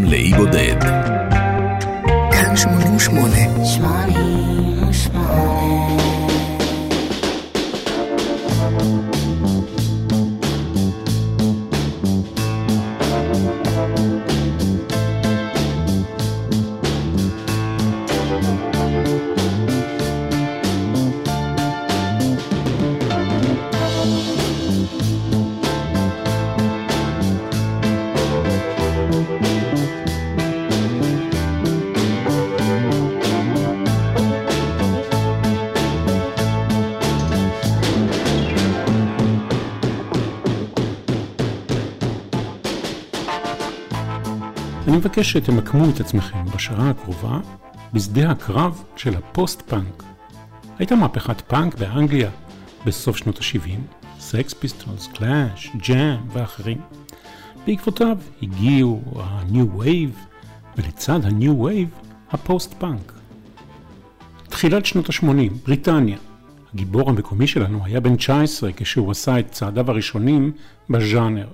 גם לאי בודד. כאן 88. 88 מבקש שתמקמו את עצמכם בשעה הקרובה בשדה הקרב של הפוסט-פאנק. הייתה מהפכת פאנק באנגליה בסוף שנות ה-70, Sex Pistols, Clash, Jam ואחרים. בעקבותיו הגיעו ה-New Wave, ולצד ה-New Wave, הפוסט-פאנק. תחילת שנות ה-80, בריטניה. הגיבור המקומי שלנו היה בן 19 כשהוא עשה את צעדיו הראשונים בז'אנר.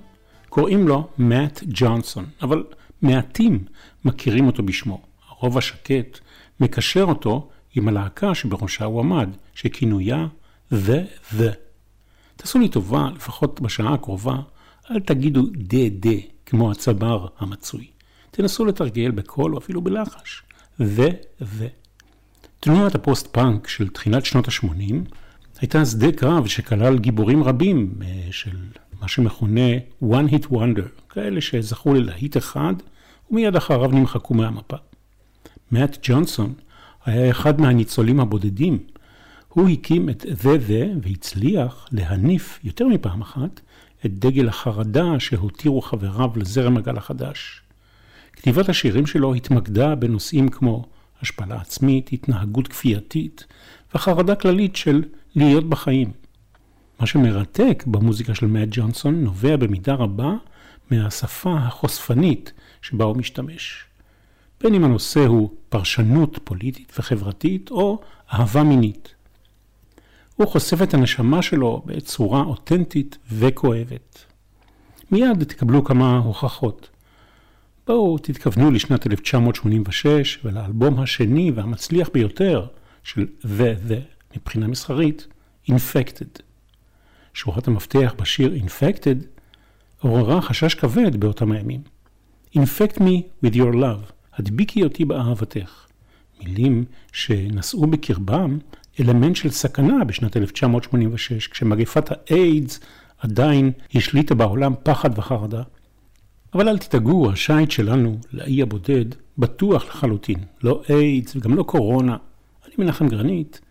קוראים לו מאט ג'ונסון, אבל מעטים מכירים אותו בשמו. הרוב השקט מקשר אותו עם הלהקה שבראשה הוא עמד, שכינויה The The. תעשו לי טובה, לפחות בשעה הקרובה, אל תגידו דה דה כמו הצבר המצוי. תנסו לתרגל בקול או אפילו בלחש. The The. תנועת הפוסט-פאנק של תחילת שנות ה-80 הייתה שדה קרב שכלל גיבורים רבים אה, של מה שמכונה one hit wonder, כאלה שזכו ללהיט אחד ומיד אחריו נמחקו מהמפה. מאט ג'ונסון היה אחד מהניצולים הבודדים. הוא הקים את זה זה והצליח להניף יותר מפעם אחת את דגל החרדה שהותירו חבריו לזרם הגל החדש. כתיבת השירים שלו התמקדה בנושאים כמו השפלה עצמית, התנהגות כפייתית וחרדה כללית של להיות בחיים. מה שמרתק במוזיקה של מאט ג'ונסון נובע במידה רבה מהשפה החושפנית שבה הוא משתמש. בין אם הנושא הוא פרשנות פוליטית וחברתית או אהבה מינית. הוא חושף את הנשמה שלו בצורה אותנטית וכואבת. מיד תקבלו כמה הוכחות. בואו תתכוונו לשנת 1986 ולאלבום השני והמצליח ביותר של The The מבחינה מסחרית, Infected. שורת המפתח בשיר Infected עוררה חשש כבד באותם הימים. Infect me with your love, הדביקי אותי באהבתך. מילים שנשאו בקרבם אלמנט של סכנה בשנת 1986, כשמגפת האיידס עדיין השליטה בעולם פחד וחרדה. אבל אל תדאגו, השיט שלנו לאי הבודד בטוח לחלוטין. לא איידס וגם לא קורונה. אני מנחם גרנית,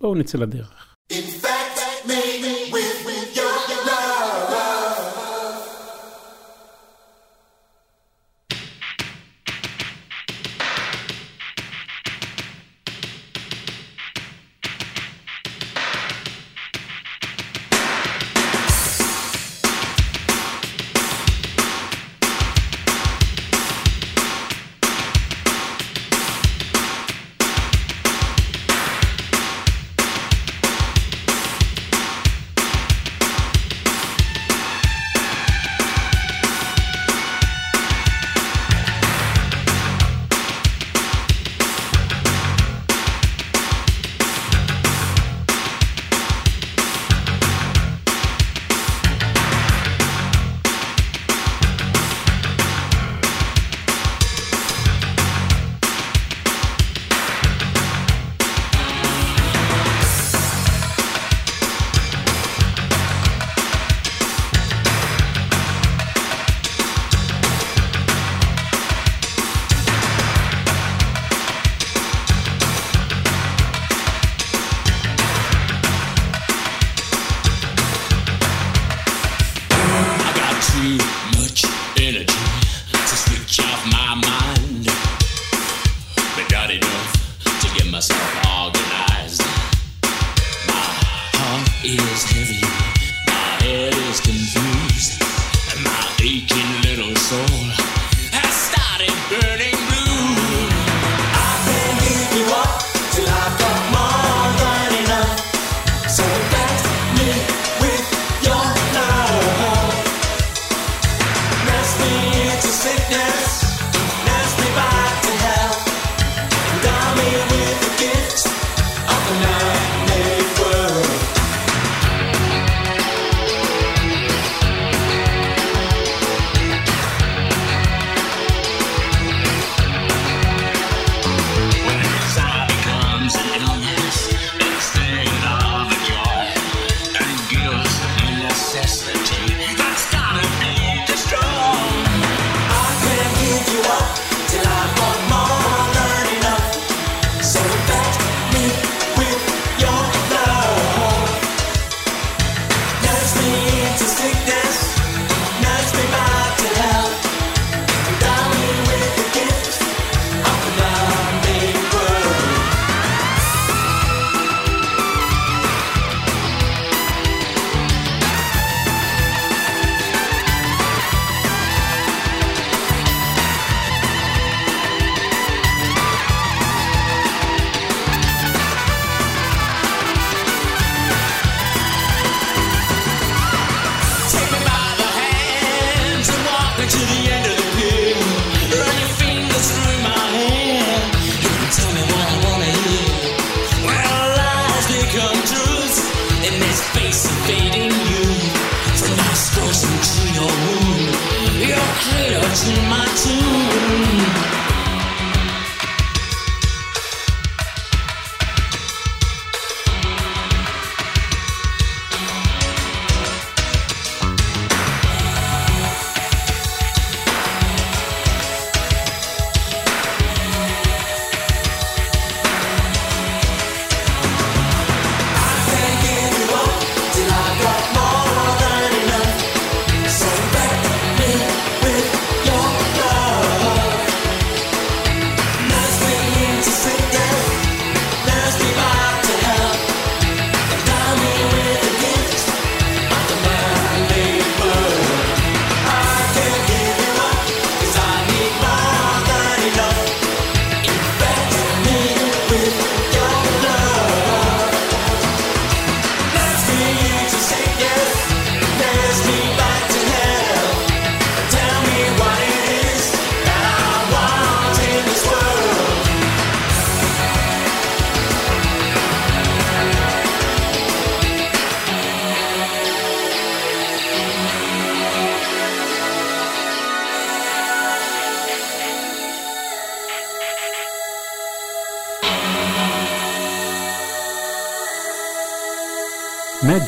בואו נצא לדרך. Infect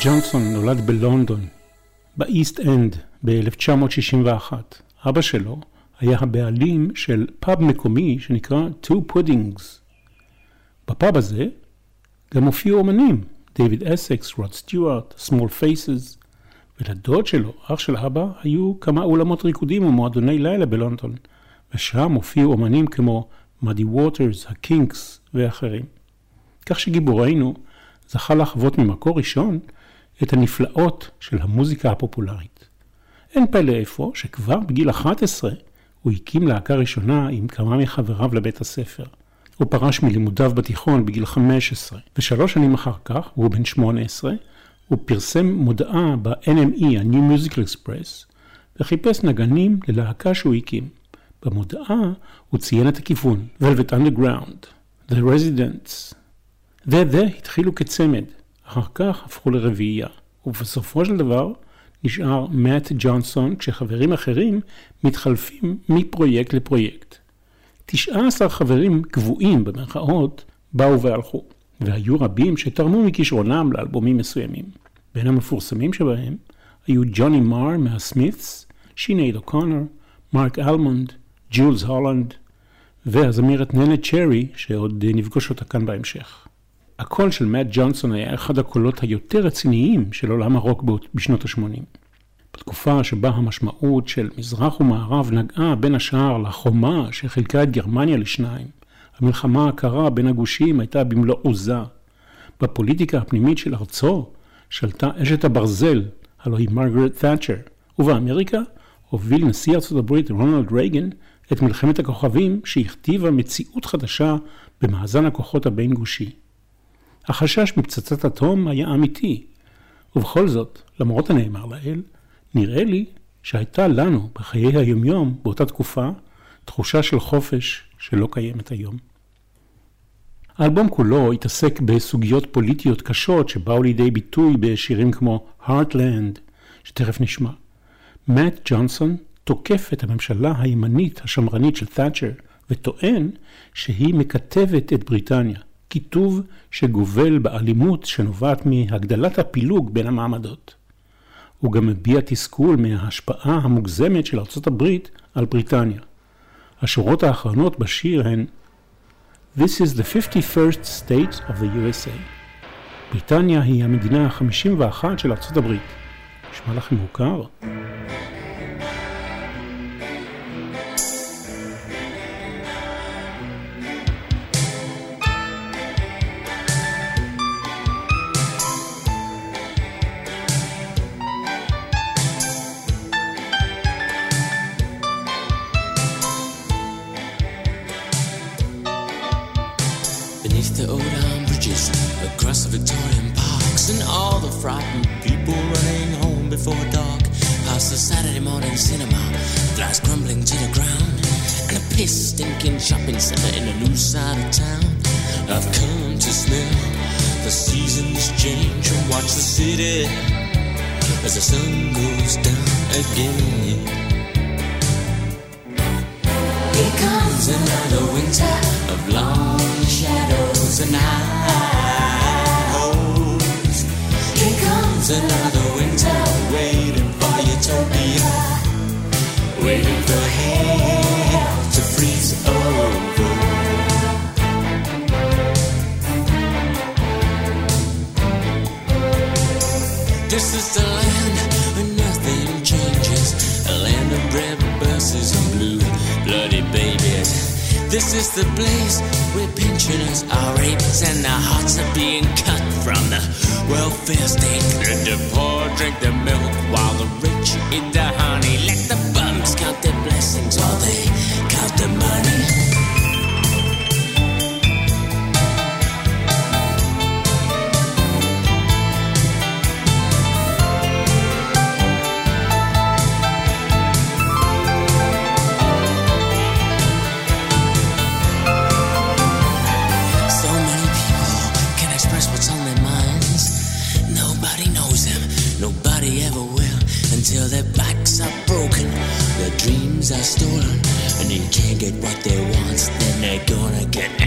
ג'ונסון נולד בלונדון, באיסט אנד, ב-1961. אבא שלו היה הבעלים של פאב מקומי שנקרא Two Puddings. בפאב הזה גם הופיעו אומנים, דייוויד אסקס, רוד סטיוארט, סמול פייסס, ולדוד שלו, אח של אבא, היו כמה אולמות ריקודים ומועדוני לילה בלונדון, ושם הופיעו אומנים כמו מאדי ווטרס, הקינקס ואחרים. כך שגיבורנו זכה לחוות ממקור ראשון את הנפלאות של המוזיקה הפופולרית. אין פלא אפוא שכבר בגיל 11 הוא הקים להקה ראשונה עם כמה מחבריו לבית הספר. הוא פרש מלימודיו בתיכון בגיל 15, ושלוש שנים אחר כך, הוא בן 18, הוא פרסם מודעה ב-NME, ה-New Musical Express, וחיפש נגנים ללהקה שהוא הקים. במודעה הוא ציין את הכיוון, Velvet Underground, The Residents, וזה התחילו כצמד, אחר כך הפכו לרביעייה, ובסופו של דבר נשאר מאט ג'ונסון כשחברים אחרים מתחלפים מפרויקט לפרויקט. 19 חברים קבועים במרכאות באו והלכו, והיו רבים שתרמו מכישרונם לאלבומים מסוימים. בין המפורסמים שבהם היו ג'וני מר מהסמית'ס, שינייד אוקונר, מרק אלמונד, ג'ולס הולנד, והזמירת ננה צ'רי, שעוד נפגוש אותה כאן בהמשך. הקול של מאט ג'ונסון היה אחד הקולות היותר רציניים של עולם הרוק בשנות ה-80. בתקופה שבה המשמעות של מזרח ומערב נגעה בין השאר לחומה שחילקה את גרמניה לשניים, המלחמה הקרה בין הגושים הייתה במלוא עוזה. בפוליטיקה הפנימית של ארצו שלטה אשת הברזל, הלוא היא מרגרט תאצ'ר, ובאמריקה הוביל נשיא ארצות הברית רונלד רייגן את מלחמת הכוכבים שהכתיבה מציאות חדשה במאזן הכוחות הבין גושי. החשש מפצצת אטום היה אמיתי, ובכל זאת, למרות הנאמר לאל, נראה לי שהייתה לנו בחיי היומיום באותה תקופה תחושה של חופש שלא קיימת היום. האלבום כולו התעסק בסוגיות פוליטיות קשות שבאו לידי ביטוי בשירים כמו Heartland, שתכף נשמע. מאט ג'ונסון תוקף את הממשלה הימנית השמרנית של תאצ'ר וטוען שהיא מקטבת את בריטניה, קיטוב שגובל באלימות שנובעת מהגדלת הפילוג בין המעמדות. הוא גם מביע תסכול מההשפעה המוגזמת של ארצות הברית על בריטניה. השורות האחרונות בשיר הן This is the 51st state of the USA. בריטניה היא המדינה ה-51 של ארצות הברית. נשמע לכם מוכר? place in a new side of town. I've come to smell the seasons change and watch the city as the sun goes down again. Here comes another winter of long shadows and eyes. Here comes another. Is the land where nothing changes. A land of red buses and blue bloody babies. This is the place where pensioners are raped and their hearts are being cut from the welfare state. Let the poor drink the milk while the rich eat the honey. Let the bums count their blessings while they count the money. Dreams are stolen, and they can't get what they want. Then they're gonna get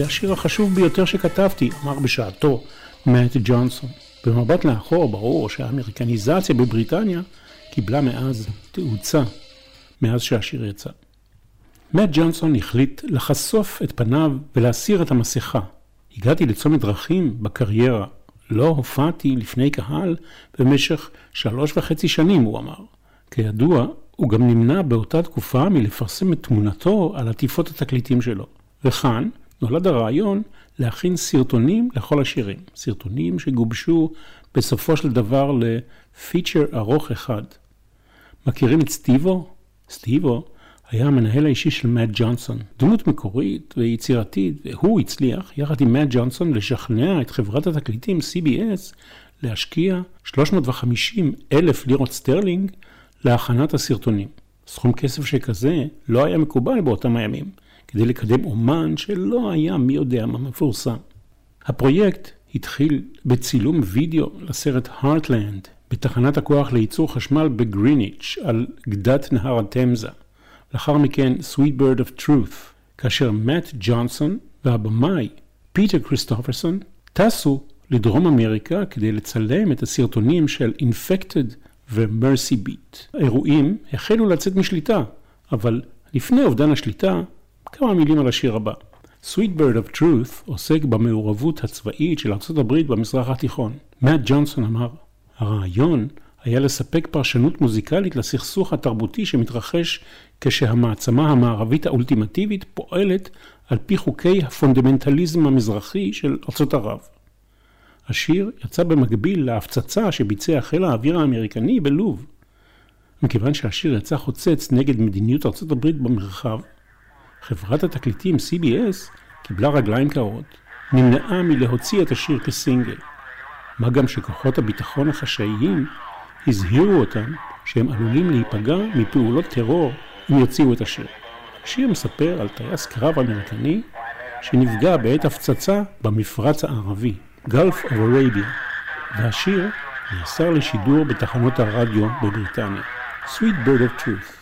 זה השיר החשוב ביותר שכתבתי, אמר בשעתו מאט ג'ונסון. במבט לאחור ברור שהאמריקניזציה בבריטניה קיבלה מאז תאוצה, מאז שהשיר יצא. מאט ג'ונסון החליט לחשוף את פניו ולהסיר את המסכה. הגעתי לצומת דרכים בקריירה. לא הופעתי לפני קהל במשך שלוש וחצי שנים, הוא אמר. כידוע, הוא גם נמנע באותה תקופה מלפרסם את תמונתו על עטיפות התקליטים שלו. וכאן נולד הרעיון להכין סרטונים לכל השירים. סרטונים שגובשו בסופו של דבר ל feature ארוך אחד. מכירים את סטיבו? סטיבו היה המנהל האישי של מאט ג'ונסון, דמות מקורית ויצירתית, והוא הצליח, יחד עם מאט ג'ונסון, לשכנע את חברת התקליטים CBS להשקיע 350 אלף לירות סטרלינג להכנת הסרטונים. סכום כסף שכזה לא היה מקובל באותם הימים, כדי לקדם אומן שלא היה מי יודע מה מפורסם. הפרויקט התחיל בצילום וידאו לסרט Heartland בתחנת הכוח לייצור חשמל בגריניץ' על גדת נהר התמזה. לאחר מכן Sweet Bird of Truth, כאשר מאט ג'ונסון והבמאי פיטר כריסטופרסון טסו לדרום אמריקה כדי לצלם את הסרטונים של Infected ו-Mercy Beat. האירועים החלו לצאת משליטה, אבל לפני אובדן השליטה, כמה מילים על השיר הבא. Sweet Bird of Truth עוסק במעורבות הצבאית של ארה"ב במזרח התיכון. מאט ג'ונסון אמר, הרעיון היה לספק פרשנות מוזיקלית לסכסוך התרבותי שמתרחש כשהמעצמה המערבית האולטימטיבית פועלת על פי חוקי הפונדמנטליזם המזרחי של ארצות ערב. השיר יצא במקביל להפצצה שביצע חיל האוויר האמריקני בלוב. מכיוון שהשיר יצא חוצץ נגד מדיניות ארצות הברית במרחב, חברת התקליטים CBS קיבלה רגליים קרות, נמנעה מלהוציא את השיר כסינגל. מה גם שכוחות הביטחון החשאיים הזהירו אותם שהם עלולים להיפגע מפעולות טרור אם יוציאו את השיר. השיר מספר על טייס קרב אמריקני שנפגע בעת הפצצה במפרץ הערבי, Gulf of Arabia, והשיר נאסר לשידור בתחנות הרדיו בבריטניה. Sweet Bird of Truth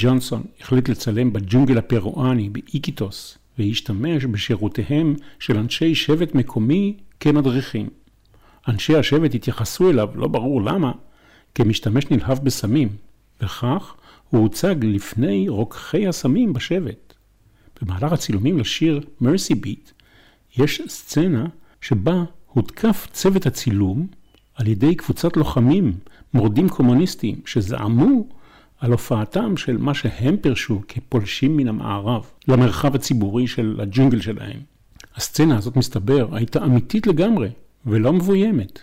ג'ונסון החליט לצלם בג'ונגל הפרואני באיקיטוס והשתמש בשירותיהם של אנשי שבט מקומי כמדריכים. אנשי השבט התייחסו אליו, לא ברור למה, כמשתמש נלהב בסמים, וכך הוא הוצג לפני רוקחי הסמים בשבט. במהלך הצילומים לשיר מרסי ביט יש סצנה שבה הותקף צוות הצילום על ידי קבוצת לוחמים מורדים קומוניסטים שזעמו על הופעתם של מה שהם פירשו כפולשים מן המערב למרחב הציבורי של הג'ונגל שלהם. הסצנה הזאת, מסתבר, הייתה אמיתית לגמרי ולא מבוימת.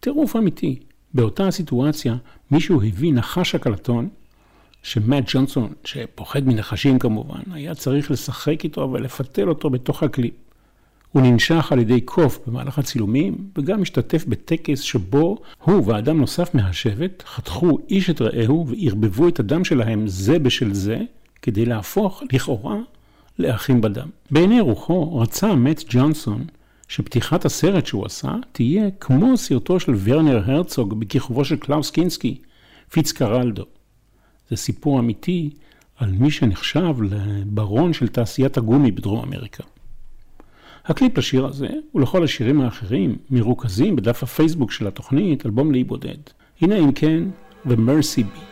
טירוף אמיתי. באותה הסיטואציה מישהו הביא נחש הקלטון, שמאט ג'ונסון, שפוחד מנחשים כמובן, היה צריך לשחק איתו ולפתל אותו בתוך הקליפ. הוא ננשך על ידי קוף במהלך הצילומים, וגם השתתף בטקס שבו הוא ואדם נוסף מהשבט חתכו איש את רעהו וערבבו את הדם שלהם זה בשל זה, כדי להפוך, לכאורה, לאחים בדם. בעיני רוחו רצה מאט ג'ונסון שפתיחת הסרט שהוא עשה תהיה כמו סרטו של ורנר הרצוג בכיכובו של קלאוס קינסקי, פיצקרלדו. זה סיפור אמיתי על מי שנחשב לברון של תעשיית הגומי בדרום אמריקה. הקליפ לשיר הזה ולכל השירים האחרים מרוכזים בדף הפייסבוק של התוכנית, אלבום לאי בודד. הנה אם כן, The Mercy Beat.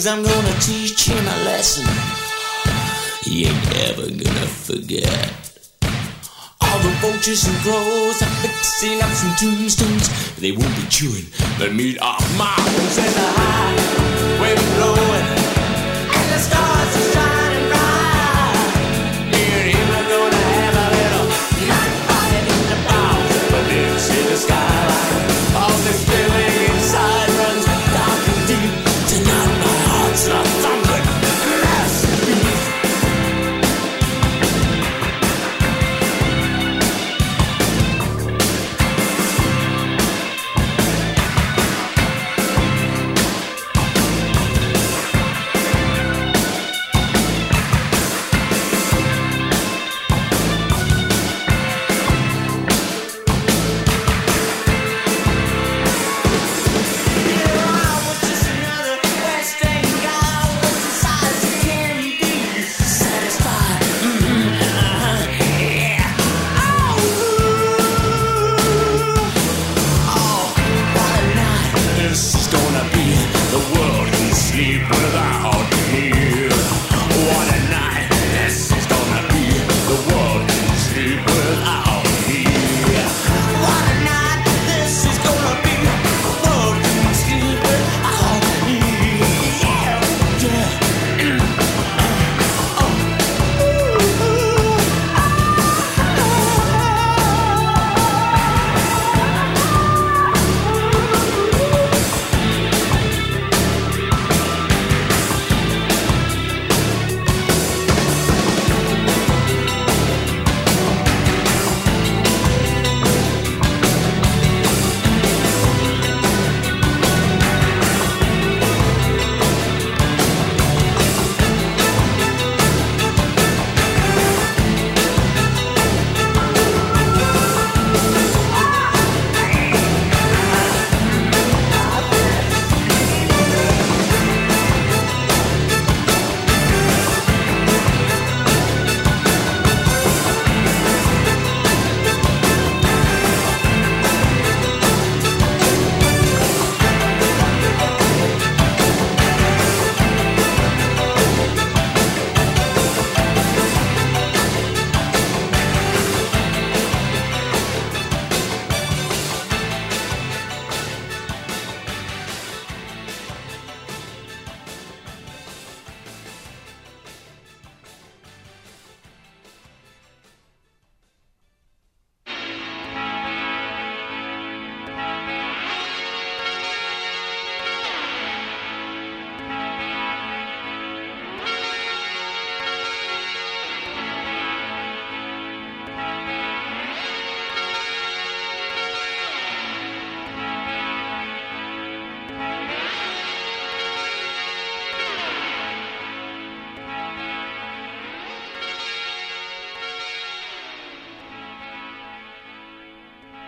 Legs. I'm gonna teach him a lesson he ain't ever gonna forget. All the vultures and crows are fixing up some tombstones. They won't be chewing the meat off my bones.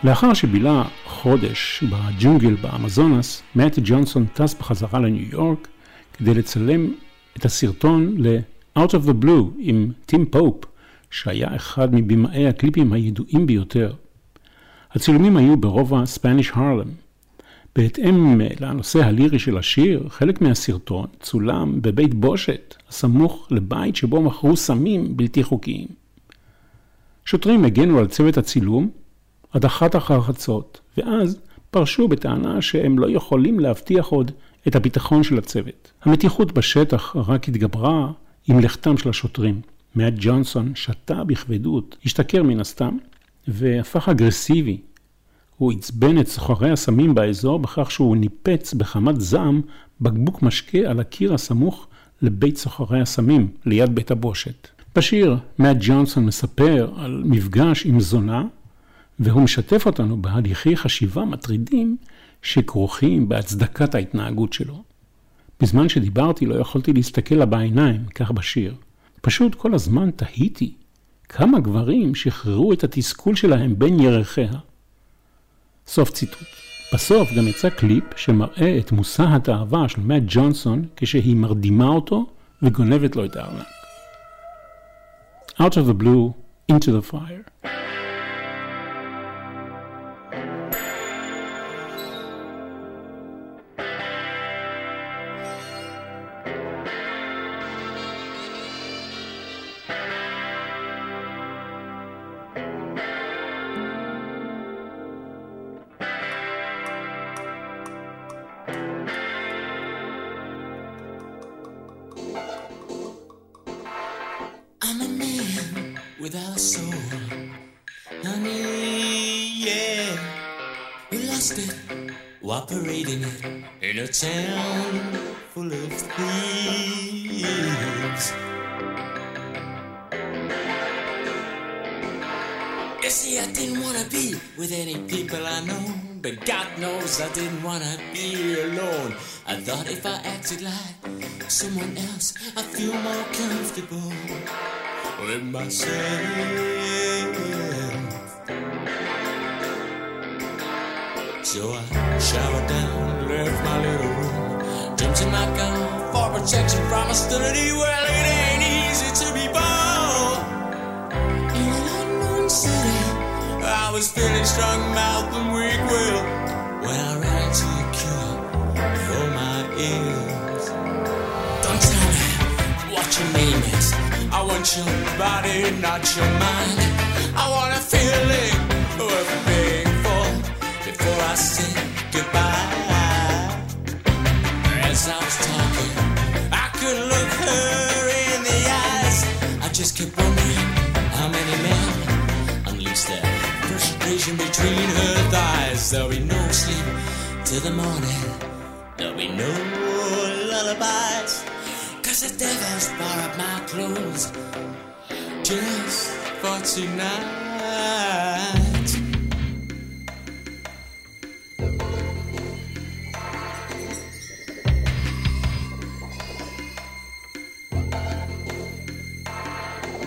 לאחר שבילה חודש בג'ונגל באמזונס, מאט ג'ונסון טס בחזרה לניו יורק כדי לצלם את הסרטון ל-Out of the Blue עם טים פופ, שהיה אחד מבמאי הקליפים הידועים ביותר. הצילומים היו ברובע ספניש הרלם. בהתאם לנושא הלירי של השיר, חלק מהסרטון צולם בבית בושת, הסמוך לבית שבו מכרו סמים בלתי חוקיים. שוטרים הגנו על צוות הצילום עד אחת אחר חצות, ואז פרשו בטענה שהם לא יכולים להבטיח עוד את הביטחון של הצוות. המתיחות בשטח רק התגברה עם לכתם של השוטרים. מאט ג'ונסון שתה בכבדות, השתכר מן הסתם, והפך אגרסיבי. הוא עצבן את סוחרי הסמים באזור בכך שהוא ניפץ בחמת זעם בקבוק משקה על הקיר הסמוך לבית סוחרי הסמים, ליד בית הבושת. בשיר, מאט ג'ונסון מספר על מפגש עם זונה, והוא משתף אותנו בהליכי חשיבה מטרידים שכרוכים בהצדקת ההתנהגות שלו. בזמן שדיברתי לא יכולתי להסתכל לה בעיניים, כך בשיר. פשוט כל הזמן תהיתי כמה גברים שחררו את התסכול שלהם בין ירחיה. סוף ציטוט. בסוף גם יצא קליפ שמראה את מושא התאווה של מאט ג'ונסון כשהיא מרדימה אותו וגונבת לו את הארנק. Out of the blue, into the fire. Acted like someone else, I'd feel more comfortable with myself. So I showered down, left my little room, jumped in my gun for protection from hostility. Well, it ain't easy to be born in an unknown city. I was feeling strong mouth and weak will when I ran to a cure for my ills. Your body, not your mind. I want a feeling of being before I say goodbye. As I was talking, I could look her in the eyes. I just kept wondering how many men unleashed their frustration between her thighs. There'll be no sleep till the morning. There'll be no lullabies. The devil's borrowed my clothes just for tonight.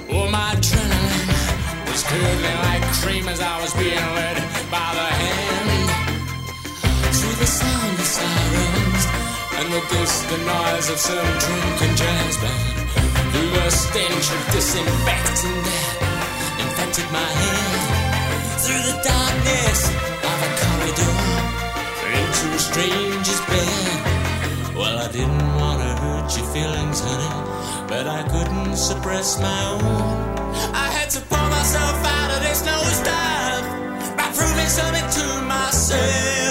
Oh, my adrenaline was curdling like cream as I was being the noise of some drunken jazz band. The stench of disinfectant that infected my head. Through the darkness of a corridor into a stranger's bed. Well, I didn't want to hurt your feelings, honey, but I couldn't suppress my own. I had to pull myself out of this nosedive by proving something to myself.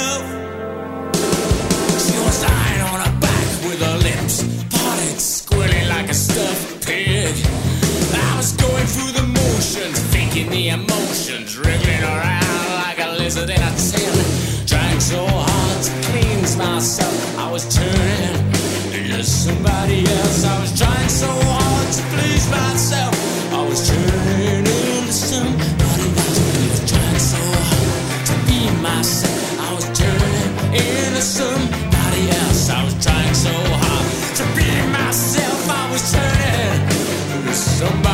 Wriggling around like a lizard in a tin. Trying so hard to cleanse myself, I was turning into somebody else. I was trying so hard to please myself. I was turning into somebody else. I was trying so hard to be myself. I was turning into somebody else. I was trying so hard to be myself. I was turning into somebody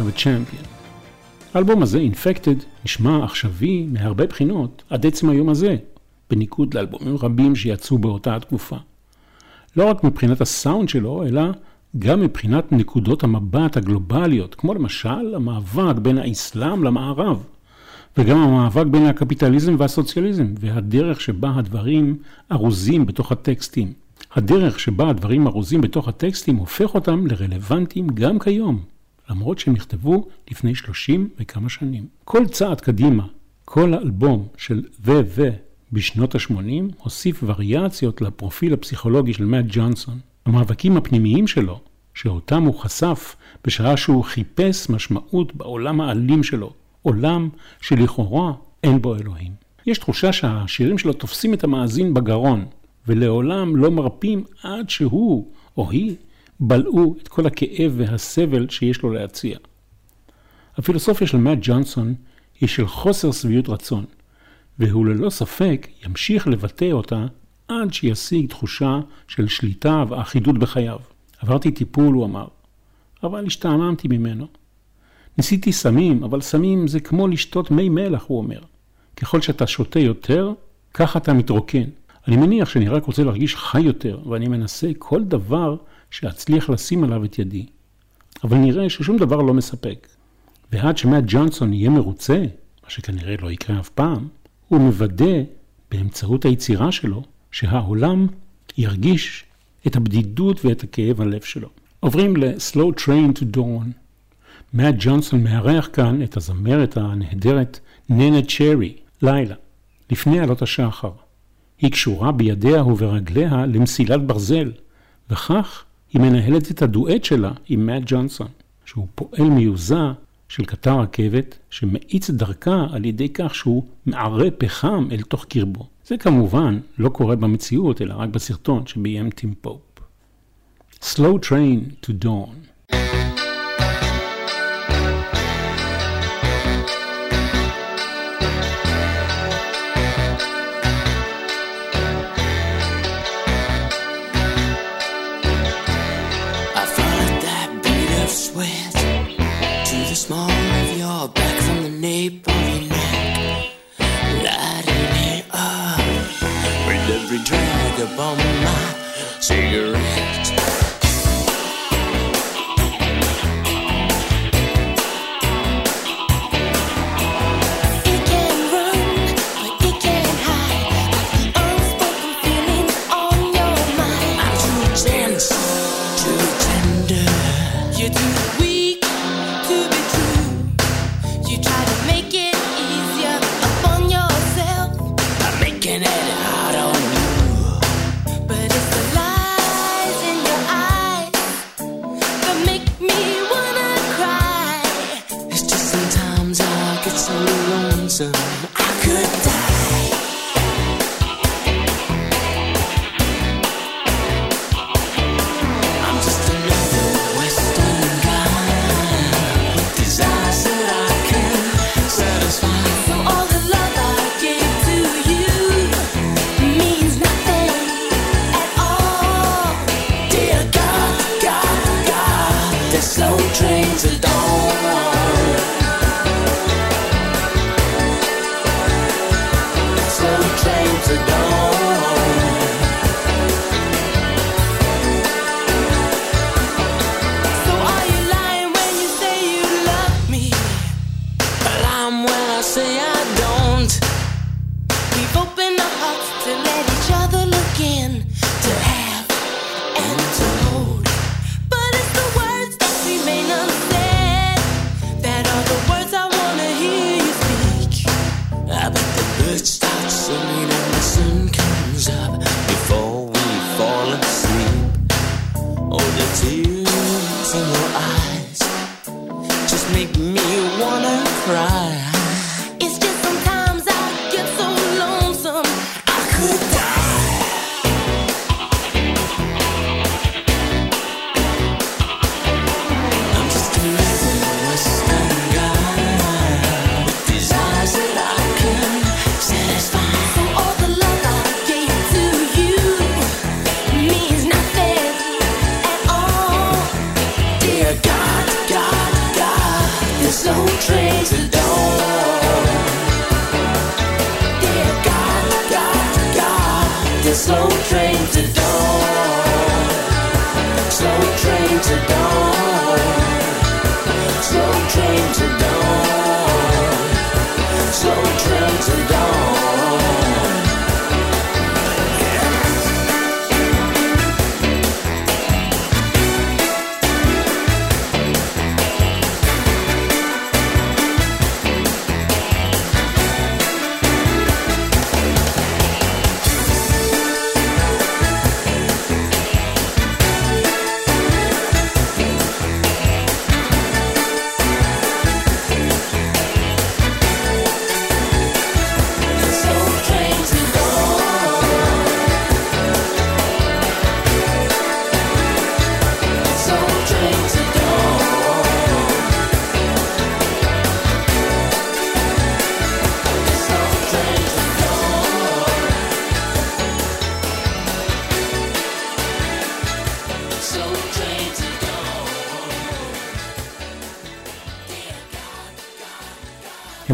of a Champion. האלבום הזה, Infected, נשמע עכשווי מהרבה בחינות עד עצם היום הזה, בניגוד לאלבומים רבים שיצאו באותה התקופה. לא רק מבחינת הסאונד שלו, אלא גם מבחינת נקודות המבט הגלובליות, כמו למשל המאבק בין האסלאם למערב, וגם המאבק בין הקפיטליזם והסוציאליזם, והדרך שבה הדברים ארוזים בתוך הטקסטים. הדרך שבה הדברים ארוזים בתוך הטקסטים הופך אותם לרלוונטיים גם כיום, למרות שהם נכתבו לפני 30 וכמה שנים. כל צעד קדימה, כל האלבום של ו ו בשנות ה-80 הוסיף וריאציות לפרופיל הפסיכולוגי של מאט ג'ונסון. המאבקים הפנימיים שלו, שאותם הוא חשף בשעה שהוא חיפש משמעות בעולם האלים שלו, עולם שלכאורה אין בו אלוהים. יש תחושה שהשירים שלו תופסים את המאזין בגרון, ולעולם לא מרפים עד שהוא או היא בלעו את כל הכאב והסבל שיש לו להציע. הפילוסופיה של מאט ג'ונסון היא של חוסר שביעות רצון, והוא ללא ספק ימשיך לבטא אותה עד שישיג תחושה של שליטה ואחידות בחייו. עברתי טיפול, הוא אמר, אבל השתעממתי ממנו. ניסיתי סמים, אבל סמים זה כמו לשתות מי מלח, הוא אומר. ככל שאתה שותה יותר, ככה אתה מתרוקן. אני מניח שאני רק רוצה להרגיש חי יותר, ואני מנסה כל דבר שאצליח לשים עליו את ידי. אבל נראה ששום דבר לא מספק. ועד שמאט ג'ונסון יהיה מרוצה, מה שכנראה לא יקרה אף פעם, הוא מוודא באמצעות היצירה שלו שהעולם ירגיש את הבדידות ואת הכאב הלב שלו. עוברים ל-Slow Train to Dawn. מאט ג'ונסון מארח כאן את הזמרת הנהדרת ננה צ'רי, לילה, לפני עלות השחר. היא קשורה בידיה וברגליה למסילת ברזל, וכך היא מנהלת את הדואט שלה עם מאט ג'ונסון, שהוא פועל מיוזה של קטר רכבת שמאיץ דרכה על ידי כך שהוא מערה פחם אל תוך קרבו. זה כמובן לא קורה במציאות, אלא רק בסרטון שביים טים פופ. Slow Train to Dawn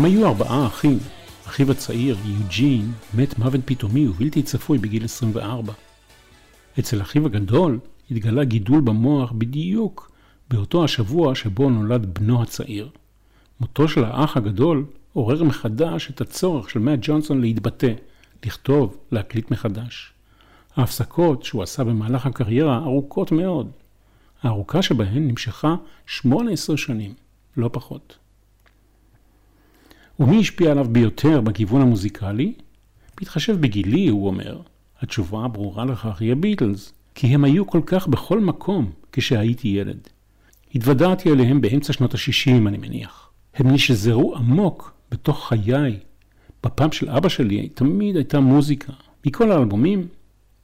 הם היו ארבעה אחים. אחיו הצעיר, יוג'ין, מת מוות פתאומי ובלתי צפוי בגיל 24. אצל אחיו הגדול התגלה גידול במוח בדיוק באותו השבוע שבו נולד בנו הצעיר. מותו של האח הגדול עורר מחדש את הצורך של מאט ג'ונסון להתבטא, לכתוב, להקליט מחדש. ההפסקות שהוא עשה במהלך הקריירה ארוכות מאוד. הארוכה שבהן נמשכה 18 שנים, לא פחות. ומי השפיע עליו ביותר בכיוון המוזיקלי? בהתחשב בגילי, הוא אומר, התשובה הברורה לכך היא הביטלס, כי הם היו כל כך בכל מקום כשהייתי ילד. התוודעתי אליהם באמצע שנות ה-60, אני מניח. הם נשזרו עמוק בתוך חיי. בפאב של אבא שלי תמיד הייתה מוזיקה. מכל האלבומים,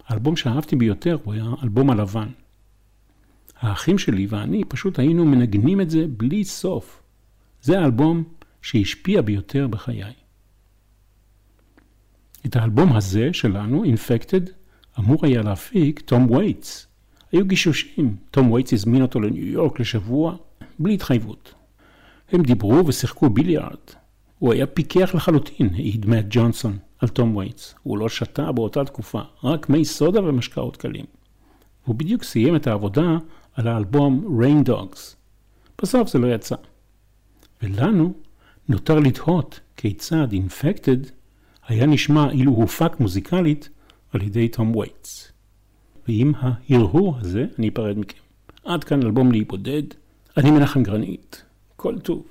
האלבום שאהבתי ביותר הוא היה האלבום הלבן. האחים שלי ואני פשוט היינו מנגנים את זה בלי סוף. זה האלבום שהשפיע ביותר בחיי. את האלבום הזה שלנו, Infected, אמור היה להפיק תום וייטס. היו גישושים, תום וייטס הזמין אותו לניו יורק לשבוע, בלי התחייבות. הם דיברו ושיחקו ביליארד. הוא היה פיקח לחלוטין, העיד מאט ג'ונסון על תום וייטס. הוא לא שתה באותה תקופה, רק מי סודה ומשקאות קלים. הוא בדיוק סיים את העבודה על האלבום Rain Dogs. בסוף זה לא יצא. ולנו נותר לתהות כיצד Infected היה נשמע אילו הופק מוזיקלית על ידי תום וייטס. ועם ההרהור הזה אני אפרד מכם. עד כאן אלבום להיבודד, אני מנחם גרנית, כל טוב.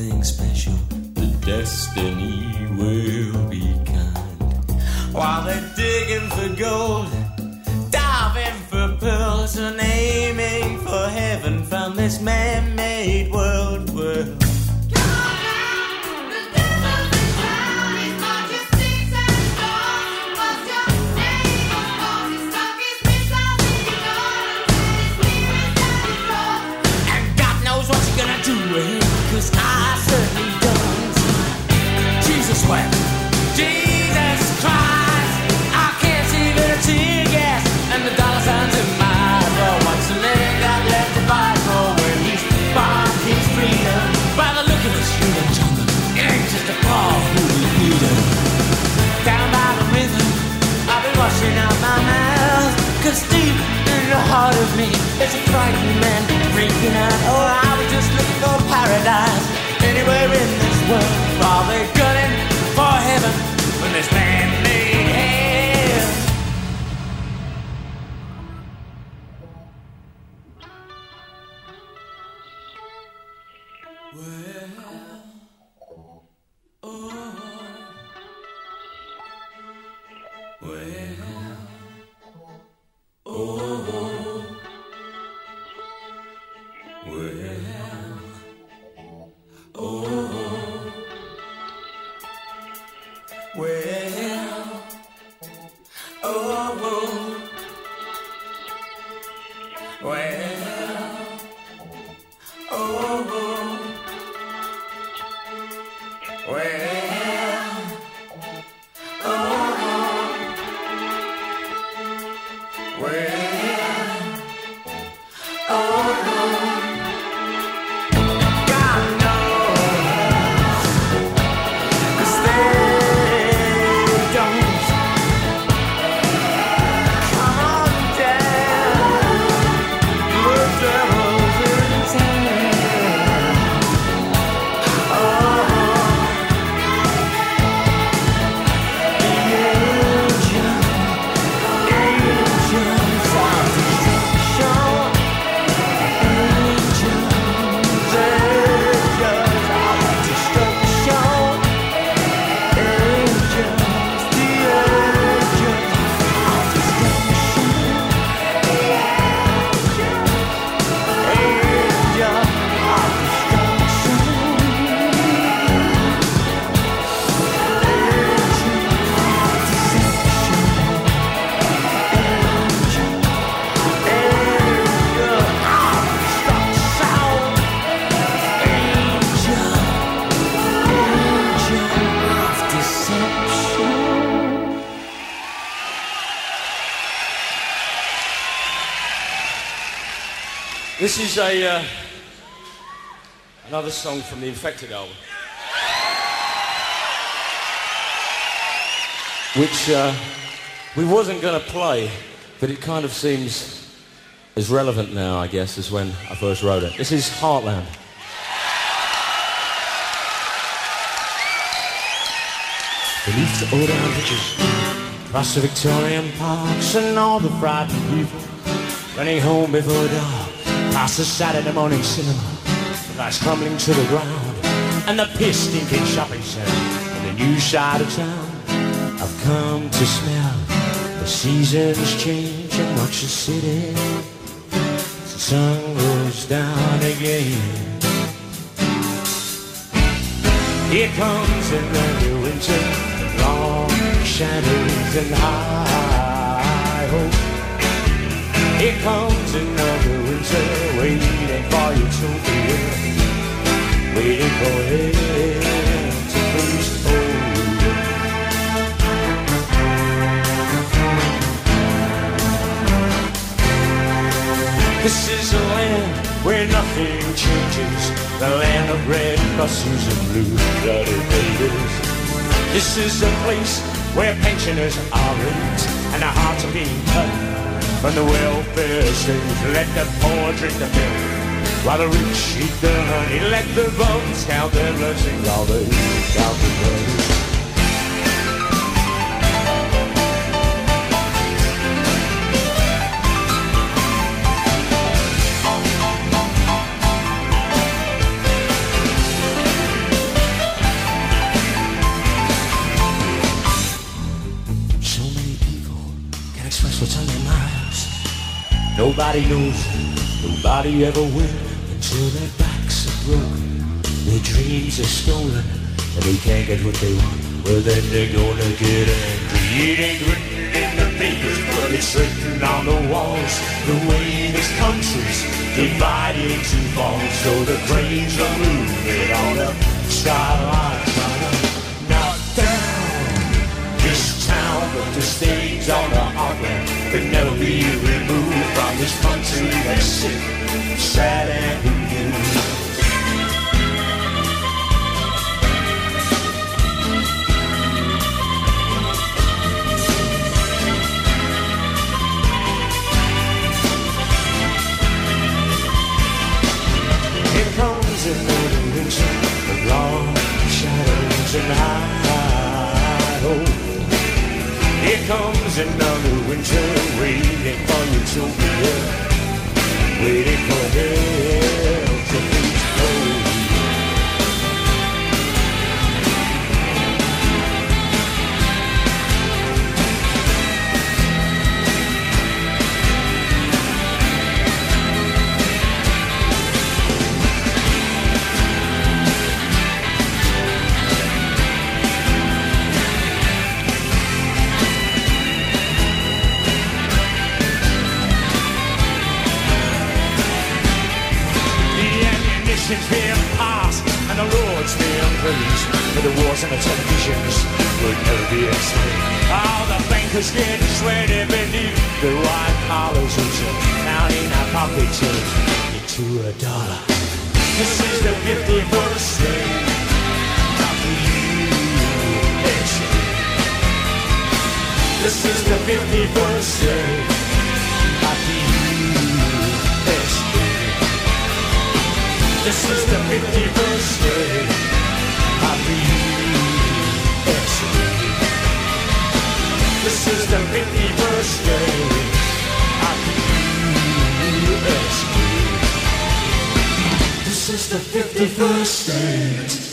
Something special. The destiny will be kind. While they're digging for gold, diving for pearls, and aiming for heaven from this man-made men freaking out. Oh, I was just looking for paradise anywhere in this world. While they're gunning for heaven when this man made hell. Well, oh, well. Is a uh, another song from the Infected album, which uh, we wasn't going to play, but it kind of seems as relevant now, I guess, as when I first wrote it. This is Heartland. Beneath the old bridges, across the Victorian parks, and all the frightened people running home before dark. Past the Saturday morning cinema, the lights crumbling to the ground, and the piss stinking shopping center in the new side of town. I've come to smell the seasons change and watch the city. As The sun goes down again. Here comes another winter, long shadows and high hope. Here comes another winter, waiting for utopia, waiting for him to boost over. This is a land where nothing changes, the land of red buses and blue-blooded babies. This is a place where pensioners are raped and their hearts are being cut from the welfare state. Let the poor drink the milk while the rich eat the honey. Let the bums count their blessings while they count the money. Nobody knows, nobody ever will until their backs are broken, their dreams are stolen, and they can't get what they want. Well, then they're gonna get angry. It ain't written in the papers, but it's written on the walls. The way this country's divided into falls, so the cranes are moving on the skyline, to knock down this town, but the stage on the heartland can never be removed from this country. That's sick, sad and comes another winter, waiting for utopia, waiting for hell cars and the televisions would never be explained. All the bankers getting sweaty beneath the white collars which are down in our pockets uh, into a dollar. This is the 50th birthday of you, USA. This is the 50th day. of the USA. This is the 50th day. I'll be system could even. I. This is the 51st state.